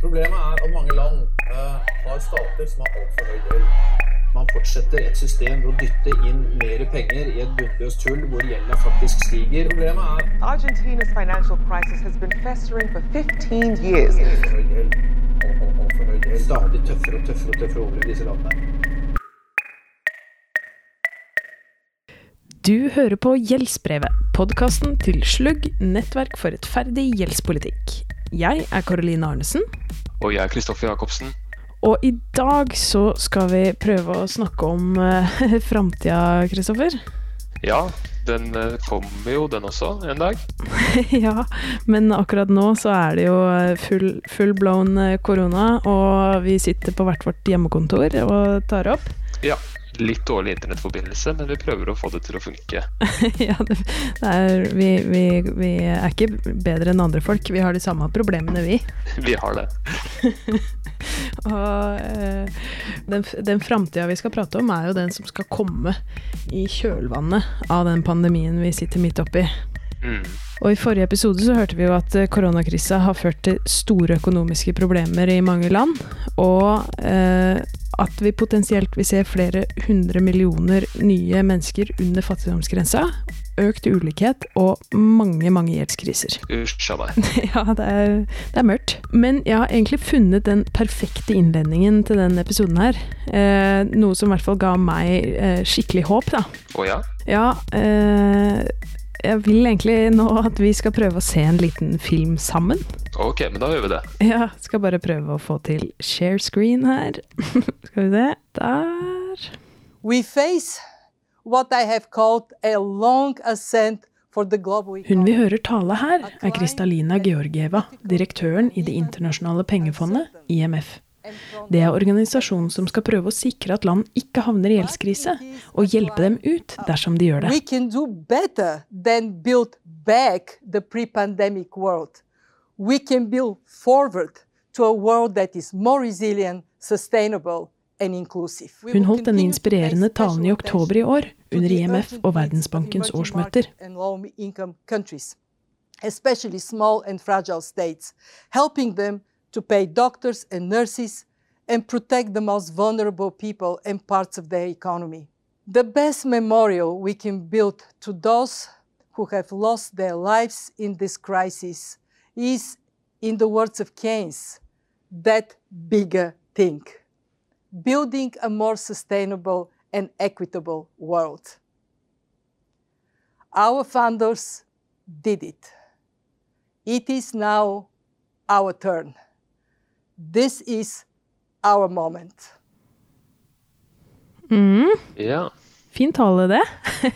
Problemet er at mange land uh, har stater som har altfor høy gjeld. Man fortsetter et system ved å dytte inn mer penger i et bunnløst hull hvor gjelda faktisk stiger. Problemet er Argentina's financial crisis has been festering for 15 years. altfor høy gjeld. For gjeld. Stadig tøffere og tøffere og tøffere over i disse landene. Du hører på Gjeldsbrevet, podkasten til Slugg, nettverk for rettferdig gjeldspolitikk. Jeg er Karoline Arnesen, Og jeg er Kristoffer Jacobsen. og i dag så skal vi prøve å snakke om uh, framtida, Kristoffer. Ja, den eh, kommer jo, den også, en dag. ja, men akkurat nå så er det jo full, full blown eh, korona, og vi sitter på hvert vårt hjemmekontor og tar opp. Ja, litt dårlig internettforbindelse, men vi prøver å få det til å funke. ja, det, det er, vi, vi, vi er ikke bedre enn andre folk. Vi har de samme problemene, vi. Vi har det. Og øh, den, den framtida vi skal prate om, er jo den som skal komme i kjølvannet av den pandemien vi sitter midt oppi. Mm. Og i forrige episode så hørte vi jo at eh, koronakrisa har ført til store økonomiske problemer i mange land, og eh, at vi potensielt vil se flere hundre millioner nye mennesker under fattigdomsgrensa, økt ulikhet og mange, mange gjeldskriser. Usj a meg. Ja, det er, det er mørkt. Men jeg har egentlig funnet den perfekte innledningen til den episoden her. Eh, noe som i hvert fall ga meg eh, skikkelig håp, da. Å ja? Ja, eh, jeg vil egentlig nå at vi skal prøve å se en liten film sammen. Ok, men da gjør vi det. Ja, skal bare prøve å få til share screen her. skal vi se. Der. we face what I have called a long ascent for the global Hun vi hører tale her, er Kristalina Georgieva, direktøren i Det internasjonale pengefondet, IMF. Det er organisasjonen som skal prøve å sikre at land ikke havner i gjeldskrise, og hjelpe dem ut dersom de gjør det. We can do better than build back the pre-pandemic world. We can build forward to a world that is more resilient, sustainable and inclusive. We Hun holdt denne pay inspirerende talen i oktober i år, under IMF og Verdensbankens årsmøter. especially small and fragile states, helping them to pay doctors and nurses and protect the most vulnerable people and parts of their economy. The best memorial we can build to those who have lost their lives in this crisis is, in the words of Keynes, that bigger thing building a more sustainable and equitable world. Our founders did it. It is now our turn. This is our moment. Ja. Fin tale, det.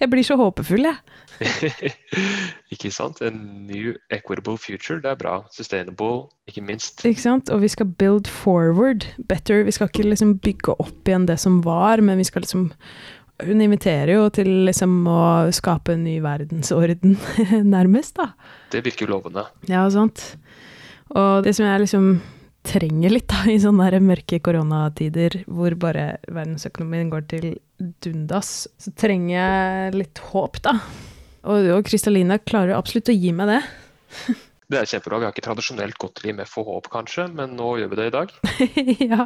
Jeg blir så håpefull, jeg. ikke sant? En new equitable future, det er bra. Sustainable, ikke minst. Ikke sant? Og vi skal build forward better. Vi skal ikke liksom bygge opp igjen det som var, men vi skal liksom Hun inviterer jo til liksom å skape en ny verdensorden, nærmest, da. Det virker lovende. Ja, sant. Og det som jeg liksom trenger litt da, i sånne der mørke koronatider, hvor bare verdensøkonomien går til dundas, så trenger jeg litt håp, da. Og, og Kristalina klarer absolutt å gi meg det. Det er kjempebra. Vi har ikke tradisjonelt gått til IMF for håp, kanskje, men nå gjør vi det i dag. ja.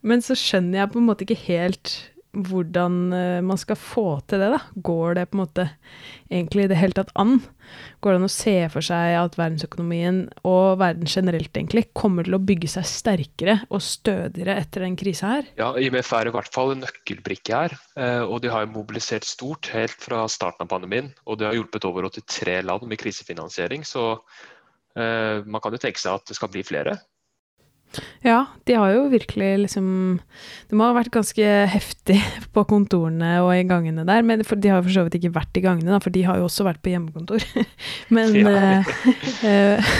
Men så skjønner jeg på en måte ikke helt hvordan eh, man skal få til det, da. Går det på en måte egentlig i det hele tatt an? Går det an å se for seg at verdensøkonomien, og verden generelt egentlig, kommer til å bygge seg sterkere og stødigere etter den krisa her? Ja, IMF er i hvert fall en nøkkelbrikke her. eh, Og de har mobilisert stort helt fra starten av pandemien. Og det har hjulpet over 83 land med krisefinansiering. Så eh, man kan jo tenke seg at det skal bli flere. Ja, de har jo virkelig liksom Det må ha vært ganske heftig på kontorene og i gangene der. Men for, de har jo for så vidt ikke vært i gangene, da, for de har jo også vært på hjemmekontor. Men Ja. eh, eh,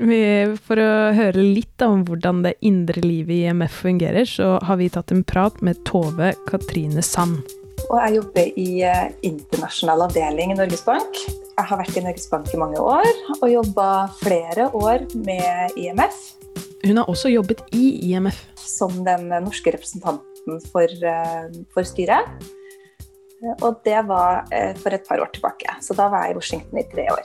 vi, for å høre litt om hvordan det indre livet i IMF fungerer, så har vi tatt en prat med Tove Katrine Sand. Og jeg jobber i eh, internasjonal avdeling i Norges Bank. Jeg har vært i Norges Bank i mange år og jobba flere år med IMF Hun har også jobbet i IMF. som den norske representanten for, eh, for styret. Og det var eh, for et par år tilbake. Så da var jeg i Washington i tre år.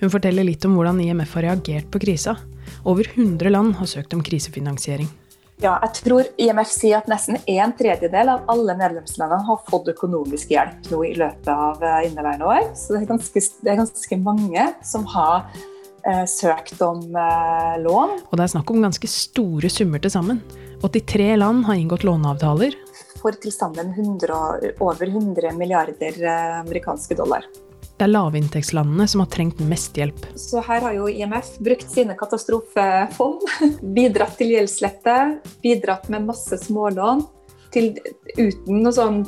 Hun forteller litt om hvordan IMF har reagert på krisa. Over 100 land har søkt om krisefinansiering. Ja, jeg tror IMF sier at nesten en tredjedel av alle medlemslandene har fått økonomisk hjelp nå i løpet av eh, inneværende år. Så det er ganske, det er ganske mange som har søkt om eh, lån. Og det er snakk om ganske store summer til sammen. 83 land har inngått låneavtaler. For til sammen 100, over 100 milliarder eh, amerikanske dollar. Det er lavinntektslandene som har trengt mest hjelp. Så her har jo IMF brukt sine katastrofefond, bidratt til gjeldslette, bidratt med masse smålån til, uten, noe sånn,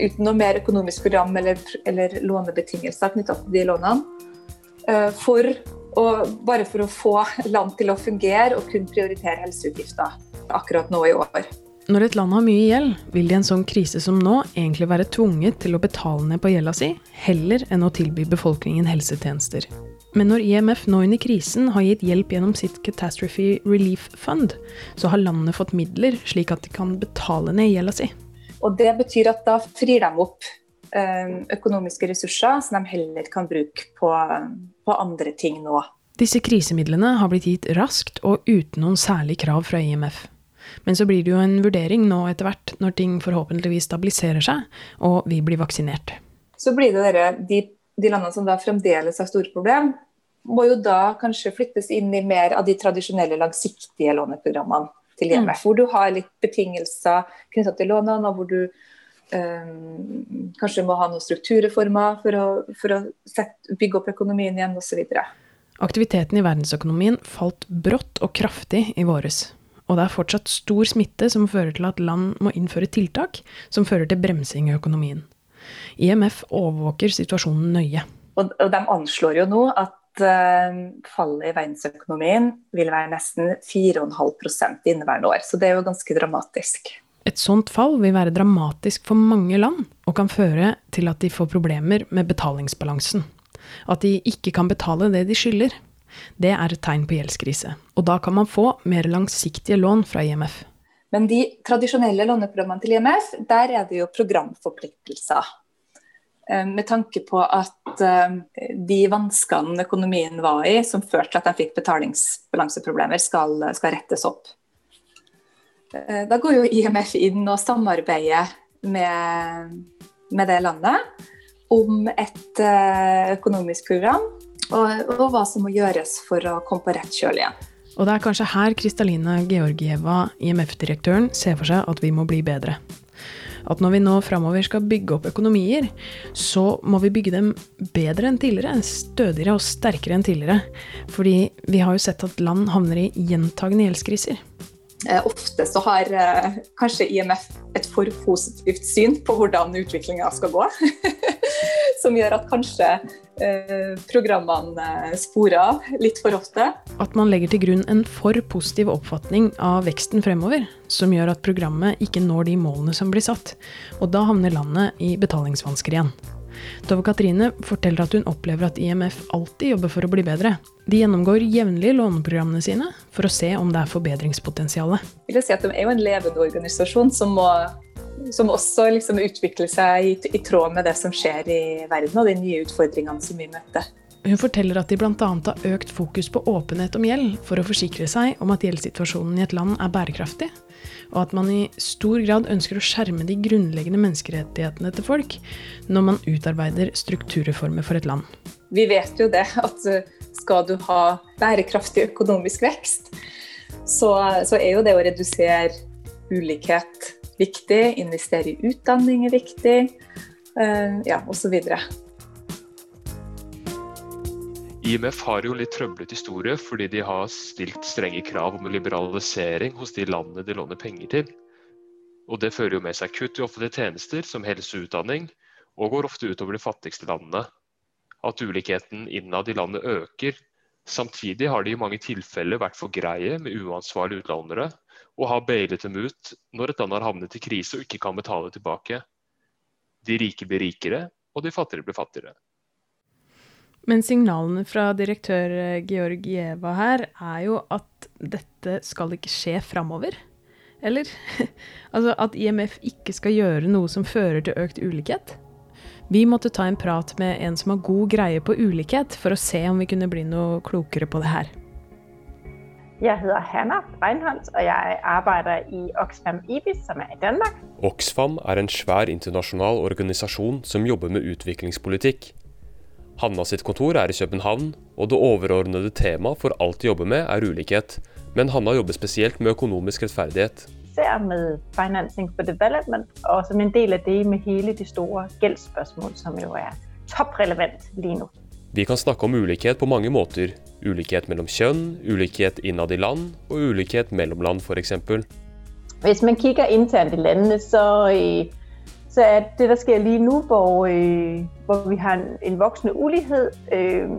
uten noe mer økonomisk program eller, eller lånebetingelser knytta til de lånene. eh, For å, bare for å få land til å fungere og kun prioritere helseutgifter akkurat nå i år. Når et land har mye gjeld, vil det i en sånn krise som nå egentlig være tvunget til å betale ned på gjelda si, heller enn å tilby befolkningen helsetjenester. Men når IMF nå under krisen har gitt hjelp gjennom sitt Catastrophe Relief Fund, så har landene fått midler slik at de kan betale ned gjelda si. Og det betyr at da frir de opp økonomiske ressurser som de heller kan bruke på, på andre ting nå. Disse krisemidlene har blitt gitt raskt og uten noen særlig krav fra IMF. Men så blir det jo en vurdering nå etter hvert, når ting forhåpentligvis stabiliserer seg og vi blir vaksinert. Så blir det dere, de, de landene som da fremdeles har store problem, må jo da kanskje flyttes inn i mer av de tradisjonelle langsiktige låneprogrammene til IMF, hvor du har litt betingelser knyttet til lånene, og hvor du eh, kanskje må ha noen strukturreformer for å, for å sette, bygge opp økonomien igjen osv. Aktiviteten i verdensøkonomien falt brått og kraftig i våres. Og det er fortsatt stor smitte som fører til at land må innføre tiltak som fører til bremsing i økonomien. IMF overvåker situasjonen nøye. Og, og de anslår jo nå at eh, fallet i verdensøkonomien vil være nesten 4,5 i inneværende år. Så det er jo ganske dramatisk. Et sånt fall vil være dramatisk for mange land, og kan føre til at de får problemer med betalingsbalansen. At de ikke kan betale det de skylder. Det er et tegn på gjeldskrise. Og da kan man få mer langsiktige lån fra IMF. Men de tradisjonelle låneprogrammene til IMF, der er det jo programforpliktelser. Eh, Med tanke på at eh, de vanskene økonomien var i, som førte til at de fikk betalingsbalanseproblemer, skal, skal rettes opp. Eh, Da går jo IMF inn og samarbeider med, med det landet om et eh, økonomisk program, og, og hva som må gjøres for å komme på rett kjøl igjen. Og det er kanskje her Kristalina Georgieva, IMF-direktøren, ser for seg at vi må bli bedre. At når vi nå framover skal bygge opp økonomier, så må vi bygge dem bedre enn tidligere. Stødigere og sterkere enn tidligere. Fordi vi har jo sett at land havner i gjentagende gjeldskriser. Eh, Ofte så har eh, kanskje IMF et for positivt syn på hvordan utviklinga skal gå. Som gjør at kanskje eh, programmene sporer av litt for ofte. At man legger til grunn en for positiv oppfatning av veksten fremover, som gjør at programmet ikke når de målene som blir satt. Og da havner landet i betalingsvansker igjen. Tove Katrine forteller at hun opplever at IMF alltid jobber for å bli bedre. De gjennomgår jevnlig låneprogrammene sine for å se om det er forbedringspotensial. si De er jo en levende organisasjon som, må, som også liksom utvikler seg i, i tråd med det som skjer i verden og de nye utfordringene som vi møter. Hun forteller at de bl.a. har økt fokus på åpenhet om gjeld for å forsikre seg om at gjeldssituasjonen i et land er bærekraftig, og at man i stor grad ønsker å skjerme de grunnleggende menneskerettighetene til folk når man utarbeider strukturreformer for et land. Vi vet jo det at skal du ha bærekraftig økonomisk vekst, så, så er jo det å redusere ulikhet viktig, investere i utdanning er viktig, uh, ja, osv. IMF har jo litt trøblete historie fordi de har stilt strenge krav om liberalisering hos de landene de låner penger til. Og det fører jo med seg kutt i offentlige tjenester som helse og utdanning, og går ofte utover de fattigste landene. At ulikheten innad i landet øker. Samtidig har de i mange tilfeller vært for greie med uansvarlige utlånere, og har bailet dem ut når et land har havnet i krise og ikke kan betale tilbake. De rike blir rikere, og de fattigere blir fattigere. Men signalene fra direktør Georg Georgieva her er jo at dette skal ikke skje framover. Eller? altså at IMF ikke skal gjøre noe som fører til økt ulikhet. Vi måtte ta en prat med en som har god greie på ulikhet, for å se om vi kunne bli noe klokere på det her. Jeg heter Hanna Reinholdt, og jeg arbeider i Oxfam IBIS, som er i Danmark. Oxfam er en svær internasjonal organisasjon som jobber med utviklingspolitikk. Hanna sitt kontor er i København, og det overordnede temaet for alt de jobber med, er ulikhet. Men Hanna jobber spesielt med økonomisk rettferdighet. Især med financing for development, og som en del av det med hele de store gjeldsspørsmål, som jo er topprelevant lige nå. Vi kan snakke om ulikhet på mange måter. Ulikhet mellom kjønn, ulikhet innad i land, og ulikhet mellom land f.eks. Hvis man kikker internt i landene, så, så er det der skjer lige nå, hvor, hvor vi har en, en voksende ulikhet.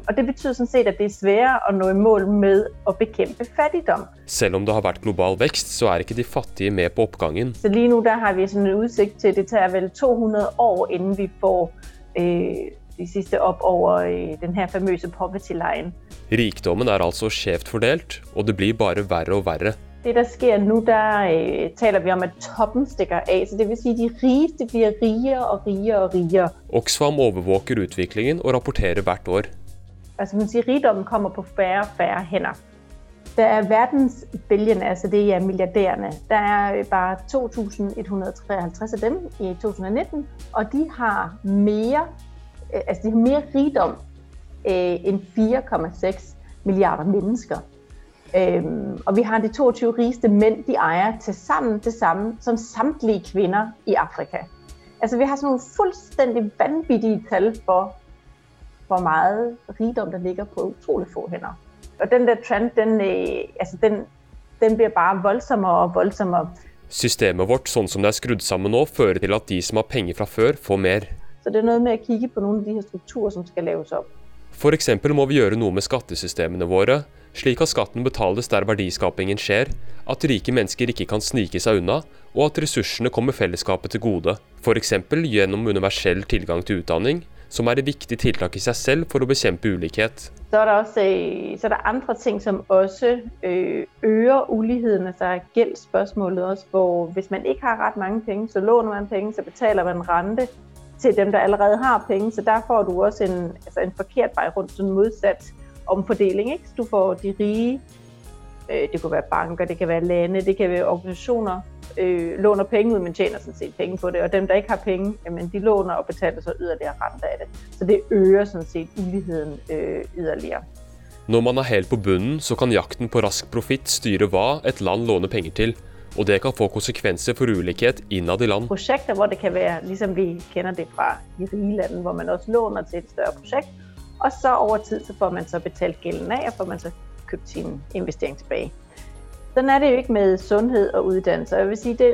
Og det betyder sånn sett at det er sværere å nå i mål med å bekjempe fattigdom. Selv om det har vært global vekst, så er ikke de fattige med på oppgangen. Så lige nå har vi sådan en utsikt til at det tar vel 200 år inden vi får øh, de siste op over den her famøse poverty-line. Rikdommen er altså skjevt fordelt, og det blir bare verre og verre. Det der skjer nå, der øh, taler vi om at toppen stikker av. Så det vil si de rigeste blir rigere og rigere og rigere. Oxfam overvåker utviklingen og rapporterer hvert år. Altså man sier rigdommen kommer på færre og færre hender. Der er verdensbølgen, altså det er milliardærerne. Der er bare 2153 af dem i 2019, og de har mer altså de har mere rigdom øh, enn 4,6 milliarder mennesker. Øhm, og vi har de 22 rigeste menn. De eier til sammen det samme som samtlige kvinner i Afrika. Altså Vi har sånne fullstendig vanvittige tall for hvor mye rigdom der ligger på utrolig få hender. Og den der trend, den, øh, altså den, den blir bare voldsommere og voldsommere. Systemet vårt sånn som det er skrudd sammen nå, fører til at de som har penger fra før, får mer. Så det er noe med å kikke på noen av de her strukturer som skal laves opp. F.eks. må vi gjøre noe med skattesystemene våre, slik at skatten betales der verdiskapingen skjer, at rike mennesker ikke kan snike seg unna, og at ressursene kommer fellesskapet til gode. F.eks. gjennom universell tilgang til utdanning, som er et viktig tiltak i seg selv for å bekjempe ulikhet. Så er det, også, så er det andre ting som også øker ulikheten. Altså gjeldsspørsmålet også, hvor hvis man ikke har rett mange penger, så låner man penger, så betaler man rente til dem, der allerede har penge. Så der får du også en, altså en forkert vej rundt, sådan modsat omfordeling. Ikke? Du får de rige, øh, det kunne være banker, det kan være lande, det kan være organisationer, øh, låner penge ud, men tjener sådan set penge på det. Og dem, der ikke har penge, jamen, de låner og betaler så yderligere rente af det. Så det øger sådan set uligheden øh, yderligere. Når man er helt på bunnen, så kan jakten på rask profitt styre hva et land låner penger til og det kan få konsekvenser for ulikhet innad i land. Prosjekter hvor det kan være, liksom vi kjenner det fra de rike landene, hvor man også låner til et større prosjekt, og så over tid så får man så betalt gjelden av, og får man så købt sin investering tilbake. Sånn er det jo ikke med sundhed og uddannelse. Jeg vil si det,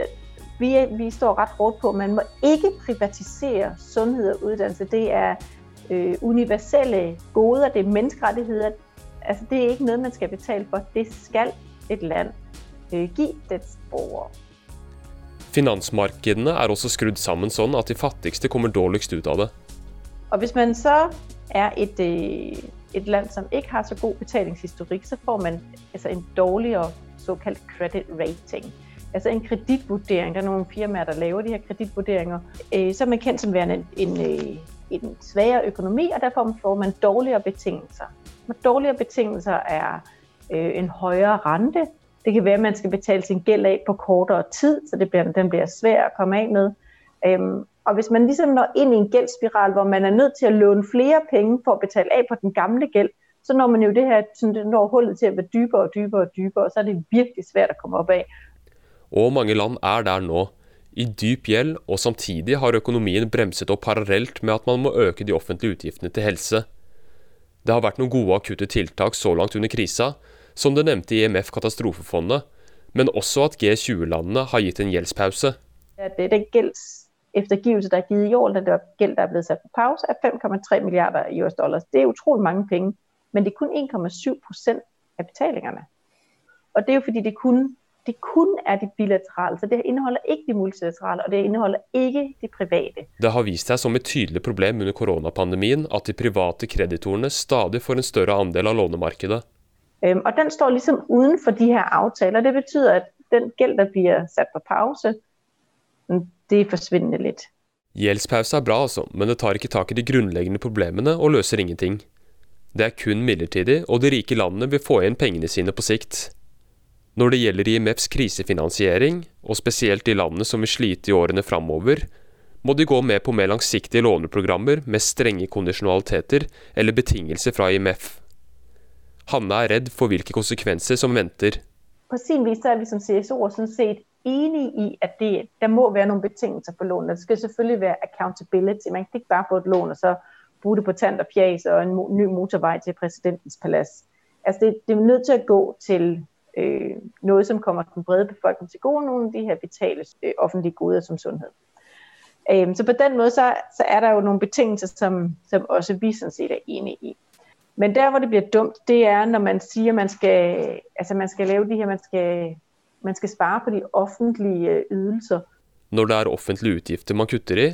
vi, vi står rett hårdt på, man må ikke privatisere sundhed og uddannelse. Det er øh, universelle goder, det er menneskerettigheter. Altså, det er ikke noe man skal betale for. Det skal et land dets. Finansmarkedene er også skrudd sammen sånn at de fattigste kommer dårligst ut av det. Og Hvis man så er et, øh, et land som ikke har så god betalingshistorikk, så får man altså en dårligere såkalt credit rating. Altså en kredittvurdering. Det er noen firmaer der lager de her kredittvurderinger. Øh, så er man kjent som værende en, en, svakere en svagere økonomi, og derfor får man dårligere betingelser. Dårligere betingelser er en høyere rente, det kan være, at man skal betale sin gæld af på kortere tid, så det bliver, den bliver svær at komme af med. Øhm, og hvis man ligesom når ind i en gældsspiral, hvor man er nødt til at låne flere penge for at betale af på den gamle gæld, så når man jo det her, sådan det når hullet til at være dybere og dybere og dybere, og så er det virkelig svært at komme op af. Og mange land er der nå, i dyp gjeld, og samtidig har økonomien bremset opp parallelt med at man må øke de offentlige utgiftene til helse. Det har vært noen gode akutte tiltak så langt under krisa, som det nevnte IMF Katastrofefondet, men også at G20-landene har gitt en gjeldspause. Det er den gjeldseftergivelse der er gitt i år, det er gjeld der er blitt satt på pause, er 5,3 milliarder US dollars. Det er utrolig mange penger, men det er kun 1,7% av betalingene. Og det er jo fordi det kun, det kun er de bilaterale, så det inneholder ikke de multilaterale, og det inneholder ikke de private. Det har vist seg som et tydelig problem under koronapandemien at de private kreditorene stadig får en større andel av lånemarkedet. Øhm, og den står liksom udenfor de her aftaler. Det betyder, at den gæld, der bliver sat på pause, det er forsvindende lidt. Gjeldspause er bra, altså, men det tar ikke tak i de grunnleggende problemene og løser ingenting. Det er kun midlertidig, og de rike landene vil få igjen pengene sine på sikt. Når det gjelder IMFs krisefinansiering, og spesielt de landene som vil slite i årene framover, må de gå med på mer langsiktige låneprogrammer med strenge kondisjonaliteter eller betingelser fra IMF. Hanne er redd for hvilke konsekvenser som venter. På sin vis er vi som CSO sånn sett enige i, at det, der må være noen betingelser for lånet. Det skal selvfølgelig være accountability. Man kan ikke bare få et lån og så bruke det på tant og fjas og en ny motorvei til presidentens palass. Altså det, det er nødt til å gå til øh, noe som kommer den brede befolkning til gode, noen av de her vitale øh, offentlige goder som sundhed. Øh, så på den måten så, så er der jo noen betingelser, som, som også vi sådan set er enige i. Men der, hvor det bliver dumt, det er, når man siger, at man skal, altså man skal lave de her, man skal, man skal spare på de offentlige øh, ydelser. Når det er offentlige utgifter man kutter i,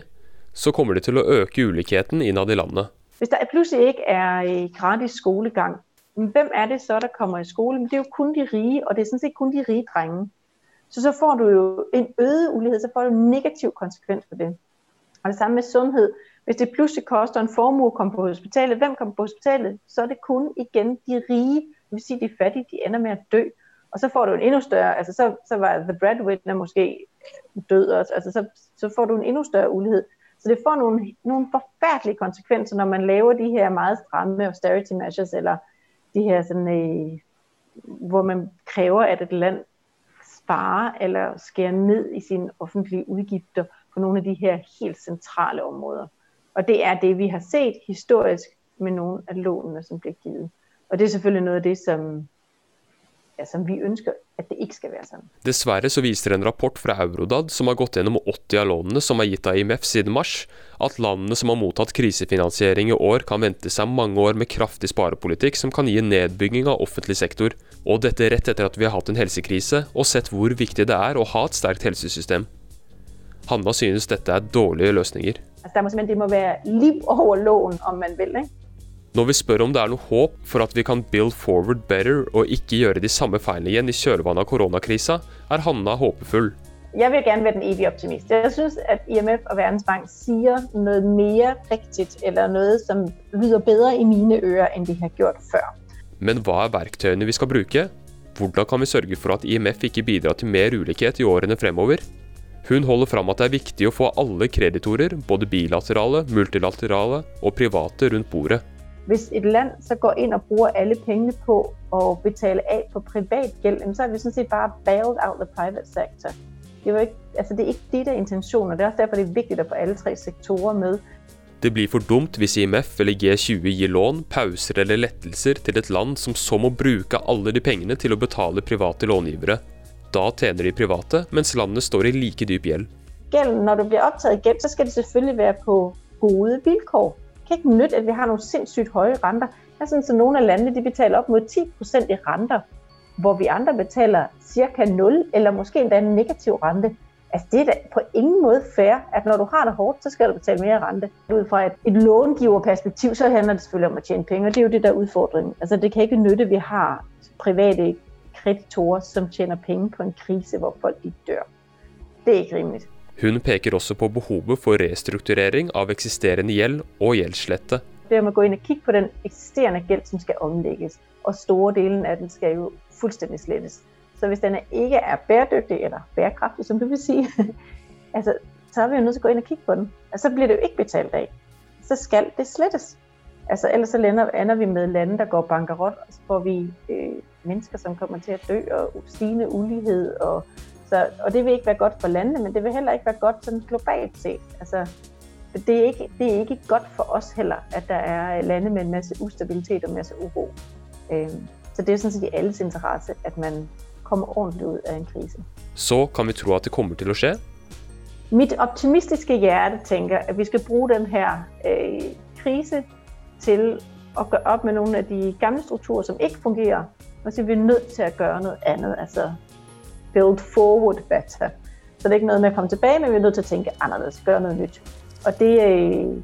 så kommer det til å øke ulikheten innad i landet. Hvis der plutselig ikke er øh, gratis skolegang, hvem er det så, der kommer i skole? Det er jo kun de rige, og det er sådan set kun de rige drenge. Så så får du jo en øget ulighed, så får du en negativ konsekvens for det. Og det samme med sundhed. Hvis det pludselig koster en formue at komme på hospitalet, hvem kommer på hospitalet? Så er det kun igen de rige, det vil sige de fattige, de ender med at dø. Og så får du en endnu større, altså så, så var the breadwinner måske død også, altså så, så får du en endnu større ulighed. Så det får nogle, nogle forfærdelige konsekvenser, når man laver de her meget stramme austerity measures, eller de her sådan, øh, hvor man kræver, at et land sparer eller skærer ned i sine offentlige udgifter på nogle af de her helt centrale områder. Og det er det, vi har set historisk med nogle af lånene, som bliver givet. Og det er selvfølgelig noget af det, som, ja, som vi ønsker, at det ikke skal være sådan. Dessverre så viser en rapport fra Eurodad, som har gått gjennom 80 av lånene som er gitt av IMF siden mars, at landene som har mottatt krisefinansiering i år kan vente seg mange år med kraftig sparepolitikk som kan gi nedbygging av offentlig sektor. Og dette rett etter at vi har hatt en helsekrise og sett hvor viktig det er å ha et sterkt helsesystem. Hanna synes dette er dårlige løsninger. Altså, det, må det må være liv over lån, om man vil. Ikke? Når vi spør om det er noe håp for at vi kan build forward better og ikke gjøre de samme feilene igjen i kjølvannet av koronakrisa, er Hanna håpefull. Jeg vil gerne være den evige optimist. Jeg synes, at IMF og Verdensbank sier noe mer riktig, eller noe som lyder bedre i mine ører, enn de har gjort før. Men hva er verktøyene vi skal bruke? Hvordan kan vi sørge for at IMF ikke bidrar til mer ulikhet i årene fremover? Hun holder fram at det er viktig å få alle kreditorer, både bilaterale, multilaterale og private, rundt bordet. Hvis et land så går inn og bruger alle pengene på å betale av på privat gjeld, så har vi sånn sett bare bailed out the private sector. Det, ikke, altså det er ikke det, der er intentionen, det er også derfor, det er viktig å få alle tre sektorer med. Det blir for dumt hvis IMF eller G20 gir lån, pauser eller lettelser til et land som så må bruke alle de pengene til å betale private långivere. Da tjener de private, mens landet står i like dyp gjeld. Gælden, når du blir opptatt i gjeld, så skal det selvfølgelig være på gode vilkår. Det kan ikke nytte, at vi har noen sindssygt høye renter. Det er sånn så Noen av landene de betaler opp mot 10% i renter, hvor vi andre betaler ca. 0, eller kanskje en negativ rente. Altså det er da på ingen måte fair, at når du har det hårdt, så skal du betale mer rente. Ud fra et, et långiverperspektiv, så handler det selvfølgelig om å tjene penger. det er jo det, der er udfordringen. Altså det kan ikke nytte, at vi har private kreditorer, som tjener penge på en krise, hvor folk de dør. Det er ikke rimelig. Hun peker også på behovet for restrukturering av eksisterende gjeld og gjeldslette. Det å gå inn og kikke på den eksisterende gjeld som skal omlegges, og store delen av den skal jo fullstendig slettes. Så hvis den ikke er bæredygtig, eller bærekraftig, som du vil si, altså, så er vi jo nødt til å gå inn og kikke på den. Og så blir det jo ikke betalt av. Så skal det slettes. Altså, ellers så ender vi med lande, der går bankerot, og så får vi øh, mennesker, som kommer til at dø, og stigende ulighed. Og, så, og det vil ikke være godt for landene, men det vil heller ikke være godt sådan globalt set. Altså, det er, ikke, det er ikke godt for os heller, at der er lande med en masse ustabilitet og en masse uro. Øh, så det er sådan set i alles interesse, at man kommer ordentligt ud af en krise. Så kan vi tro at det kommer til at ske? Mit optimistiske hjerte tænker, at vi skal bruge den her øh, krise til at gøre op med nogle af de gamle strukturer, som ikke fungerer, og så er vi nødt til at gøre noget andet, altså build forward better. Så det er ikke noget med at komme tilbage, men vi er nødt til at tænke anderledes, gøre noget nyt. Og det, øh,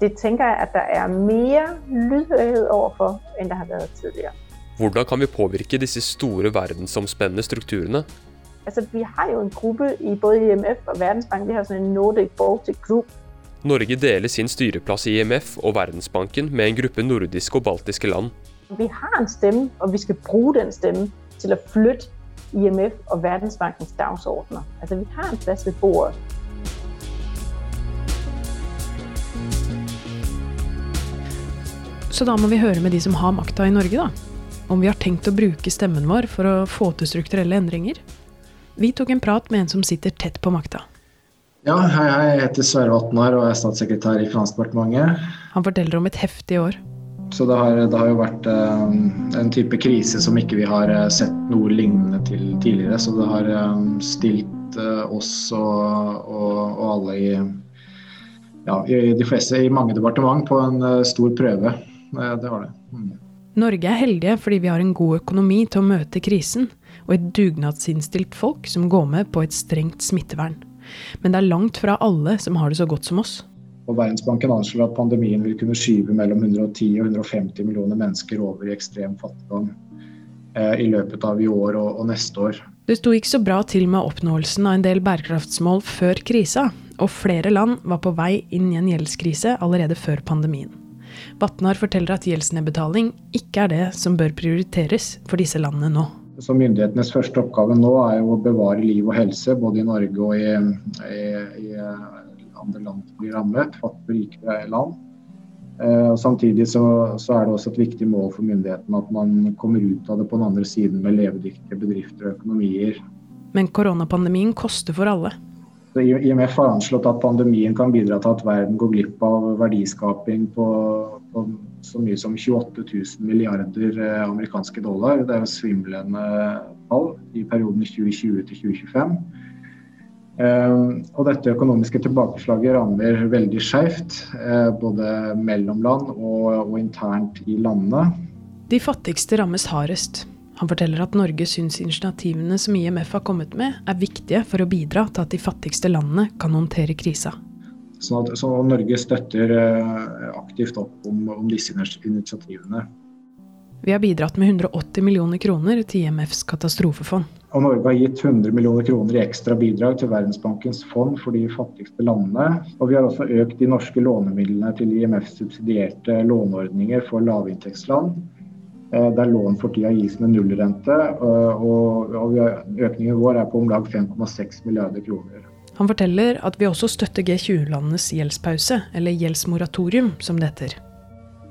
det tænker jeg, at der er mere lydhørighed overfor, end der har været tidligere. Hvordan kan vi påvirke disse store verdensomspændende strukturene? Altså, vi har jo en gruppe i både IMF og Verdensbanken, vi har sådan en Nordic Baltic Group. Norge deler sin styreplass i IMF og Verdensbanken med en gruppe nordiske og baltiske land. Vi har en stemme, og vi skal bruke den stemmen til å flytte IMF og Verdensbankens dagsordner. Altså, vi har en plass ved bordet. Så da må vi høre med de som har makta i Norge, da. Om vi har tenkt å bruke stemmen vår for å få til strukturelle endringer. Vi tok en prat med en som sitter tett på makta. Ja, hei, hei. Jeg heter Sverre Vatnar og er statssekretær i Finansdepartementet. Han forteller om et heftig år. Så det har, det har jo vært eh, en type krise som ikke vi har eh, sett noe lignende til tidligere. Så det har eh, stilt oss og, og, og alle i, ja, i de fleste i mange departement på en stor prøve. Det har det. Mm. Norge er heldige fordi vi har en god økonomi til å møte krisen, og et dugnadsinnstilt folk som går med på et strengt smittevern. Men det er langt fra alle som har det så godt som oss. Og Verdensbanken anslår at pandemien vil kunne skyve mellom 110 og 150 millioner mennesker over i ekstrem fattigdom eh, i løpet av i år og, og neste år. Det sto ikke så bra til med oppnåelsen av en del bærekraftsmål før krisa, og flere land var på vei inn i en gjeldskrise allerede før pandemien. Vatnar forteller at gjeldsnedbetaling ikke er det som bør prioriteres for disse landene nå. Så Myndighetenes første oppgave nå er jo å bevare liv og helse både i Norge og i, i, i andre land som blir rammet, fattige og rike land. Eh, og Samtidig så, så, er det også et viktig mål for myndighetene at man kommer ut av det på den andre siden med levedyktige bedrifter og økonomier. Men koronapandemien koster for alle. IMF har anslått at pandemien kan bidra til at verden går glipp av verdiskaping på, på så mye som 28 000 milliarder eh, amerikanske dollar. Det er jo svimlende tall i perioden 2020 til 2025. Uh, og dette økonomiske tilbakeslaget rammer veldig skjevt, uh, både mellom land og, og, internt i landene. De fattigste rammes hardest. Han forteller at Norge syns initiativene som IMF har kommet med, er viktige for å bidra til at de fattigste landene kan håndtere krisa. Så, så Norge støtter uh, aktivt opp om, om disse initiativene. Vi har bidratt med 180 millioner kroner til IMFs katastrofefond. Og Norge har gitt 100 millioner kroner i ekstra bidrag til Verdensbankens fond for de fattigste landene. Og vi har også økt de norske lånemidlene til IMFs subsidierte låneordninger for lavinntektsland. Eh, der lån for tida gis med nullrente. Eh, og økningen vår er på om lag 5,6 milliarder kroner. Han forteller at vi også støtter G20-landenes gjeldspause, eller gjeldsmoratorium, som det heter.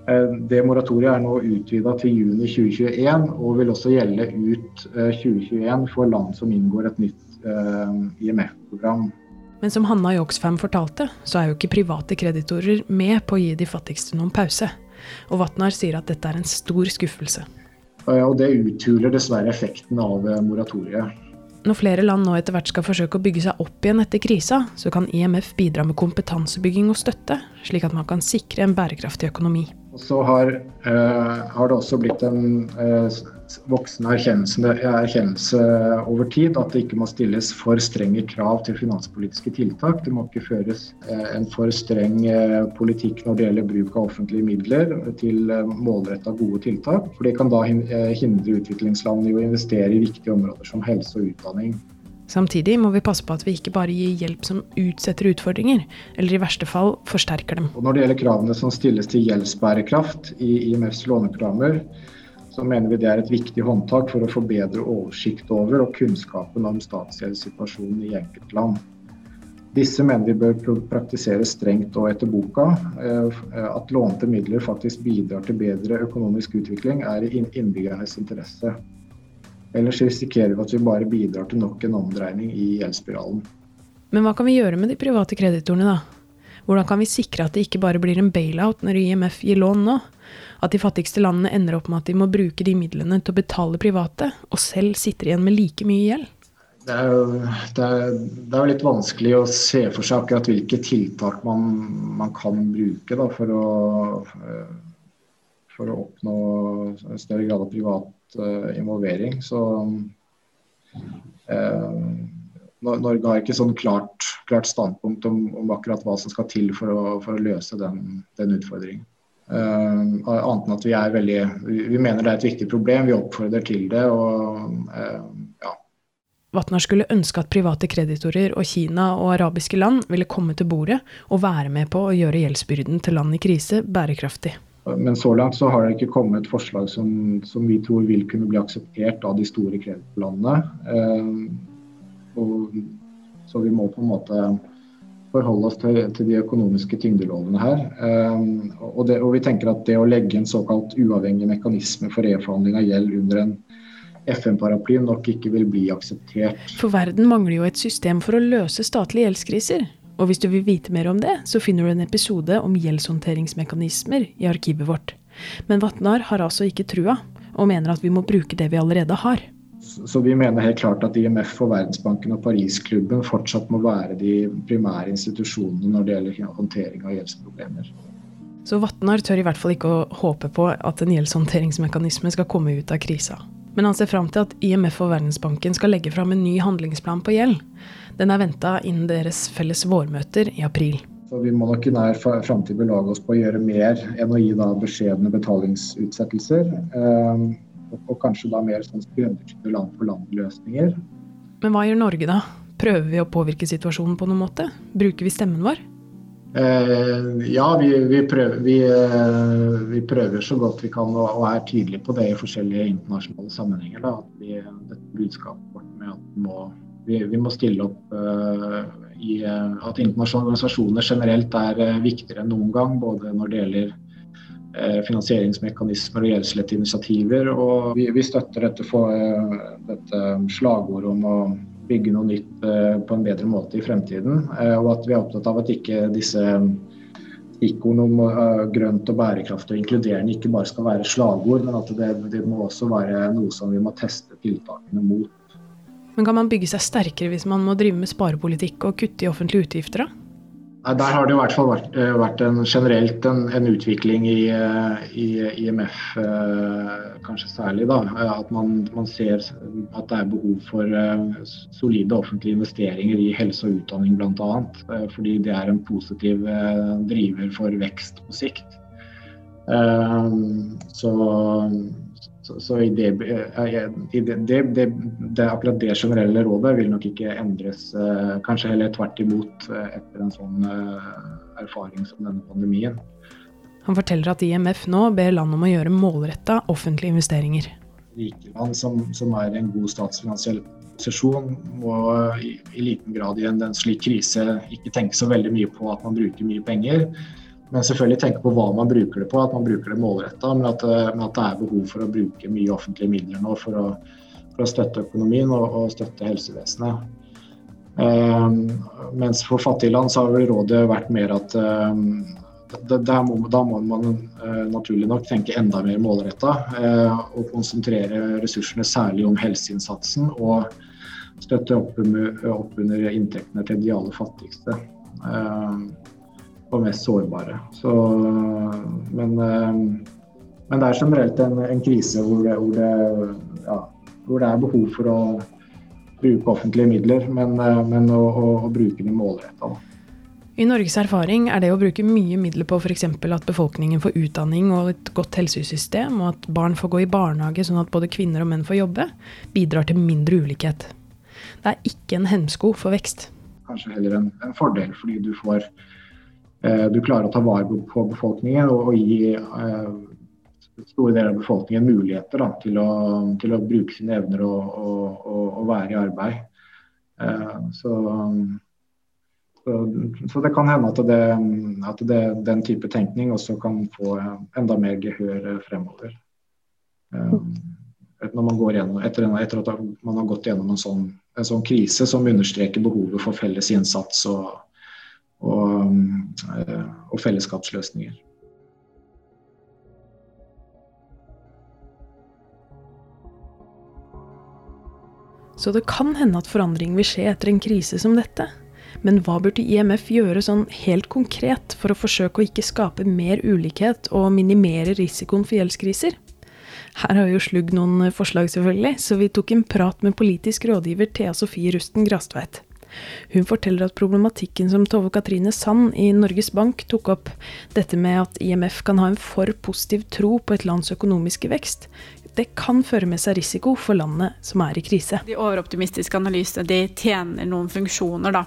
Eh, det moratoriet er nå utvida til juni 2021 og vil også gjelde ut 2021 eh, for land som inngår et nytt eh, IMF-program. Men som Hanna Joksfam fortalte, så er jo ikke private kreditorer med på å gi de fattigste noen pause. Og Vatnar sier at dette er en stor skuffelse. Og det uthuler dessverre effekten av moratoriet. Når flere land nå etter hvert skal forsøke å bygge seg opp igjen etter krisa, så kan IMF bidra med kompetansebygging og støtte, slik at man kan sikre en bærekraftig økonomi. Så har, uh, har, det også blitt en uh, voksen erkjennelse, erkjennelse, over tid at det ikke må stilles for strenge krav til finanspolitiske tiltak. Det må ikke føres uh, en for streng politikk når det gjelder bruk av offentlige midler til målretta gode tiltak. For det kan da hindre utviklingsland i å investere i viktige områder som helse og utdanning. Samtidig må vi passe på at vi ikke bare gir hjelp som utsetter utfordringer, eller i verste fall forsterker dem. Og når det gjelder kravene som stilles til gjeldsbærekraft i IMFs låneprogrammer, så mener vi det er et viktig håndtak for å få bedre oversikt over og kunnskapen om statsgjeldssituasjonen i enkeltland. Disse mener vi bør praktiseres strengt og etter boka. Eh, at lånte midler faktisk bidrar til bedre økonomisk utvikling, er i innbyggernes interesse. Ellers risikerer vi at vi bare bidrar til nok en omdreining i gjeldsspiralen. Men hva kan vi gjøre med de private kreditorene, da? Hvordan kan vi sikre at det ikke bare blir en bailout når IMF gir lån nå? At de fattigste landene ender opp med at de må bruke de midlene til å betale private, og selv sitter igjen med like mye gjeld? Det er, jo, det, er, det er jo litt vanskelig å se for seg akkurat hvilke tiltak man, man kan bruke da, for, å, for å oppnå større grad av privat uh, involvering. Så uh, Norge har ikke sånn klart, klart standpunkt om, om, akkurat hva som skal til for å, for å løse den, den utfordringen. Uh, annet enn at vi er veldig Vi mener det er et viktig problem, vi oppfordrer til det. og ja. Vatnar skulle ønske at private kreditorer og Kina og arabiske land ville komme til bordet og være med på å gjøre gjeldsbyrden til land i krise bærekraftig. Men så langt så har det ikke kommet forslag som, som vi tror vil kunne bli akseptert av de store kreditorlandene. så vi må på en måte forholde oss til, til de økonomiske tyngdelovene her. Og, det, og, vi tenker at det å legge en såkalt uavhengig mekanisme for reforhandling av gjeld under en FN-paraply nok ikke vil bli akseptert. For verden mangler jo et system for å løse statlige gjeldskriser. Og hvis du vil vite mer om det, så finner du en episode om gjeldshåndteringsmekanismer i arkivet vårt. Men Vatnar har altså ikke trua, og mener at vi må bruke det vi allerede har. Så vi mener helt klart at IMF og Verdensbanken og Parisklubben fortsatt må være de primære institusjonene når det gjelder håndtering av gjeldsproblemer. Så Vatnar tør i hvert fall ikke å håpe på at en gjeldshåndteringsmekanisme skal komme ut av krisa. Men han ser fram til at IMF og Verdensbanken skal legge fram en ny handlingsplan på gjeld. Den er venta innen deres felles vårmøter i april. Så Vi må nok i nær framtid belage oss på å gjøre mer enn å gi da beskjedne betalingsutsettelser. Eh, og kanskje da mer sånn skreddersydde land-for-land-løsninger. Men hva gjør Norge, da? Prøver vi å påvirke situasjonen på noen måte? Bruker vi stemmen vår? Eh, ja, vi, vi, prøver, vi, eh, vi, prøver, så godt vi kan og, og, er tydelige på det i forskjellige internasjonale sammenhenger. Da, at vi, dette budskapet vårt med at vi må, vi, må stille opp eh, i uh, at internasjonale organisasjoner generelt er uh, viktigere enn noen gang. Både når det gjelder finansieringsmekanismer og gjeldslette initiativer. Og vi, støtter dette, for, dette slagordet om å bygge noe nytt eh, på en bedre måte i fremtiden. Eh, og at vi er opptatt av at ikke disse stikkordene om eh, grønt og bærekraftig og inkluderende ikke bare skal være slagord, men at det, det må også være noe som vi må teste tiltakene mot. Men kan man bygge seg sterkere hvis man må drive med sparepolitikk og kutte i offentlige utgifter, da? Der har det i hvert fall vært, eh, vært en, generelt en, en utvikling i, eh, i, IMF, eh, kanskje særlig. da, At man, man, ser at det er behov for solide offentlige investeringer i helse og utdanning bl.a. Fordi det er en positiv driver for vekst på sikt. Så så, så i det, i det, det, det, akkurat det generelle rådet vil nok ikke endres. Eh, kanskje heller tvert imot eh, etter en sånn eh, erfaring som denne pandemien. Han forteller at IMF nå ber land om å gjøre målretta offentlige investeringer. Rike land som, som er i en god statsfinansiell posisjon, må i, i liten grad i en, en slik krise ikke tenke så veldig mye på at man bruker mye penger men selvfølgelig tenke på hva man bruker det på, at man bruker det målretta. Men, eh, men, at det er behov for å bruke mye offentlige midler nå for å, for å støtte økonomien og, og støtte helsevesenet. Um, mens for fattige land så har vel rådet vært mer at um, da, må, da, må, man uh, naturlig nok tenke enda mer målretta uh, og konsentrere ressursene særlig om helseinnsatsen og støtte opp, opp under inntektene til de aller fattigste. Uh, og mest sårbare. Så, men, eh, men, det er generelt en, en krise hvor det, hvor, det, ja, hvor det, er behov for å bruke offentlige midler, men, eh, men å, å, å, bruke dem målretta. I Norges erfaring er det å bruke mye midler på f.eks. at befolkningen får utdanning og et godt helsesystem, og at barn får gå i barnehage sånn at både kvinner og menn får jobbe, bidrar til mindre ulikhet. Det er ikke en hemsko for vekst. Kanskje heller en, en fordel, fordi du får du klarer å ta vare på befolkningen og, gi eh, store deler av befolkningen muligheter da, til, å, til, å, bruke sine evner og, og, og være i arbeid. Eh, så, så, så, det kan hende at, det, at det, den type tenkning også kan få enda mer gehør fremover. Når man går gjennom, etter, etter at man har gått gjennom en sånn, en sånn krise som understreker behovet for felles innsats og, og, eh, og fellesskapsløsninger. Så det kan hende at forandring vil skje etter en krise som dette. Men hva burde IMF gjøre sånn helt konkret for å forsøke å ikke skape mer ulikhet og minimere risikoen for gjeldskriser? Her har jo Slugg noen forslag, selvfølgelig, så vi tok en prat med politisk rådgiver Thea Sofie Rusten Grastveit. Hun forteller at problematikken som Tove Katrine Sand i Norges Bank tok opp, dette med at IMF kan ha en for positiv tro på et lands økonomiske vekst, det kan føre med seg risiko for landet som er i krise. De overoptimistiske analysene de tjener noen funksjoner, da.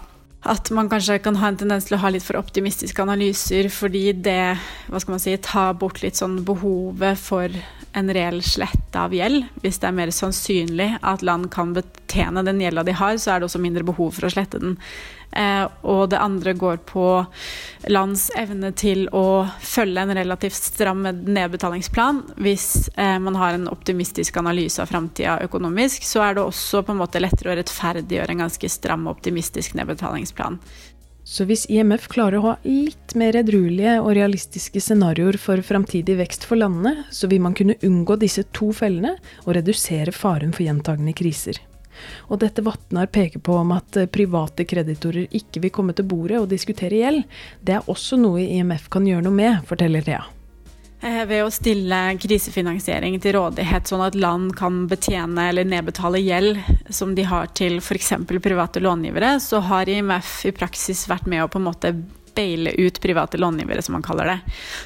at man kanskje kan ha en tendens til å ha litt for optimistiske analyser, fordi det hva skal man si, tar bort litt sånn behovet for en reell slette av gjeld. Hvis det er mer sannsynlig at land kan betjene den gjelda de har, så er det også mindre behov for å slette den. Eh, og det andre går på lands evne til å følge en relativt stram nedbetalingsplan. Hvis eh, man har en optimistisk analyse av framtida økonomisk, så er det også på en måte lettere å rettferdiggjøre en ganske stram optimistisk nedbetalingsplan. Så hvis IMF klarer å ha litt mer edruelige og realistiske scenarioer for framtidig vekst for landene, så vil man kunne unngå disse to fellene og redusere faren for gjentagende kriser. Og dette Vatnar peker på om at eh, private kreditorer ikke vil komme til bordet og diskutere gjeld, det er også noe IMF kan gjøre noe med, forteller Thea. Eh, ved å stille krisefinansiering til rådighet, sånn at land kan betjene eller nedbetale gjeld som de har til f.eks. private långivere, så har IMF i praksis vært med å på en måte baile ut private långivere, som man kaller det.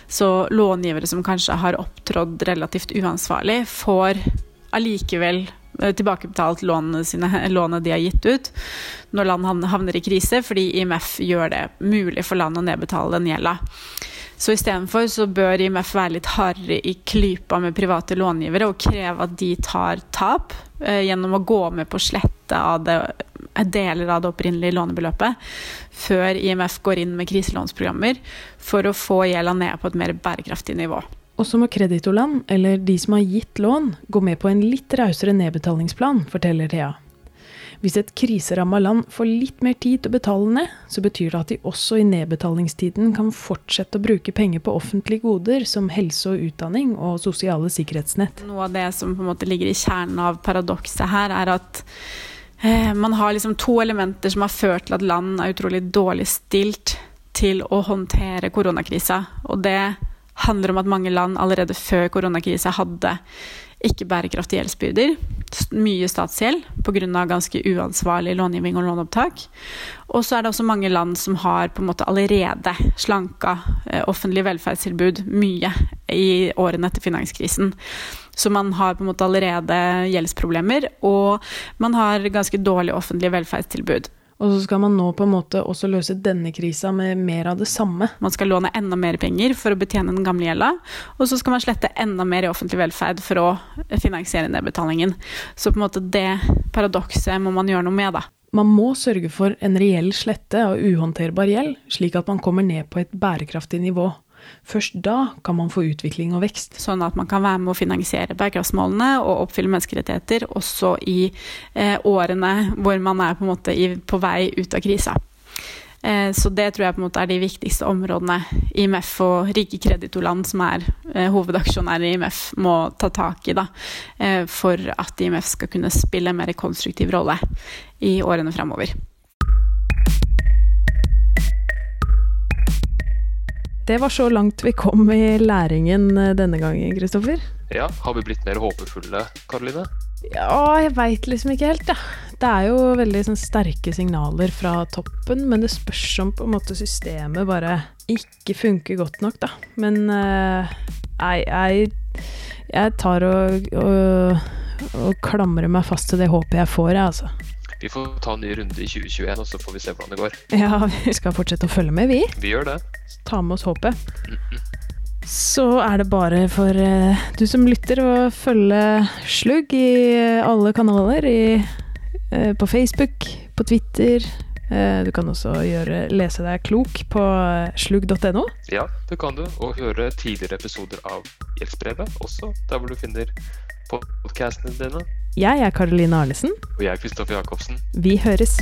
Så långivere som kanskje har opptrådt relativt uansvarlig, får allikevel Eh, tilbakebetalt lånene, sine, lånene de har gitt ut når land havner i krise, fordi IMF gjør det mulig for land å nedbetale den gjelda. Så istedenfor så bør IMF være litt hardere i klypa med private långivere og kreve at de tar tap eh, gjennom å gå med på slette av det, deler av det opprinnelige lånebeløpet før IMF går inn med kriselånsprogrammer for å få gjelda ned på et mer bærekraftig nivå. Og så må kreditorland, eller de som har gitt lån, gå med på en litt rausere nedbetalingsplan, forteller Thea. Hvis et kriseramma land får litt mer tid til å betale ned, så betyr det at de også i nedbetalingstiden kan fortsette å bruke penger på offentlige goder som helse og utdanning og sosiale sikkerhetsnett. Noe av det som på en måte ligger i kjernen av paradokset her, er at eh, man har liksom to elementer som har ført til at land er utrolig dårlig stilt til å håndtere koronakrisa. Og det handler om at mange land allerede før koronakrisa hadde ikke bærekraftige gjeldsbyrder. Mye statsgjeld pga. ganske uansvarlig långivning og låneopptak. Og så er det også mange land som har på en måte allerede slanka eh, offentlige velferdstilbud mye i årene etter finanskrisen. Så man har på en måte allerede gjeldsproblemer, og man har ganske dårlige offentlige velferdstilbud. Og så skal man nå på en måte også løse denne krisa med mer av det samme. Man skal låne enda mer penger for å betjene den gamle gjelda, og så skal man slette enda mer i offentlig velferd for å finansiere nedbetalingen. Så på en måte det paradokset må man gjøre noe med, da. Man må sørge for en reell slette av uhåndterbar gjeld, slik at man kommer ned på et bærekraftig nivå. Først da kan man få utvikling og vekst. Sånn at man kan være med å finansiere bærekraftsmålene og oppfylle menneskerettigheter også i eh, årene hvor man er på, i, på vei ut av krisa. Eh, så det tror jeg på en måte er de viktigste områdene IMF og rike kreditorland, som er eh, hovedaksjonærer i IMF, må ta tak i da, eh, for at IMF skal kunne spille en mer konstruktiv rolle i årene framover. Det var så langt vi kom i læringen eh, denne gangen, Kristoffer. Ja, Har vi blitt mer håpefulle, Karoline? Ja, jeg veit liksom ikke helt, Ja. Det er jo veldig sånn, sterke signaler fra toppen, men det spørs om på en måte systemet bare ikke funker godt nok, da. Men uh, jeg, jeg, jeg tar og, og, og klamrer meg fast til det håpet jeg får, jeg, altså. Vi får ta en ny runde i 2021, og så får vi se hvordan det går. Ja, vi skal fortsette å følge med, vi. Vi gjør det. Ta med oss håpet. Så er det bare for uh, du som lytter å følge Slugg i alle kanaler. I, uh, på Facebook, på Twitter. Du kan også gjøre, lese deg klok på slugg.no. Ja, det kan du. Og høre tidligere episoder av Gjeldsbrevet også, der hvor du finner podkastene dine. Jeg er Karoline Arnesen. Og jeg er Kristoffer Jacobsen. Vi høres.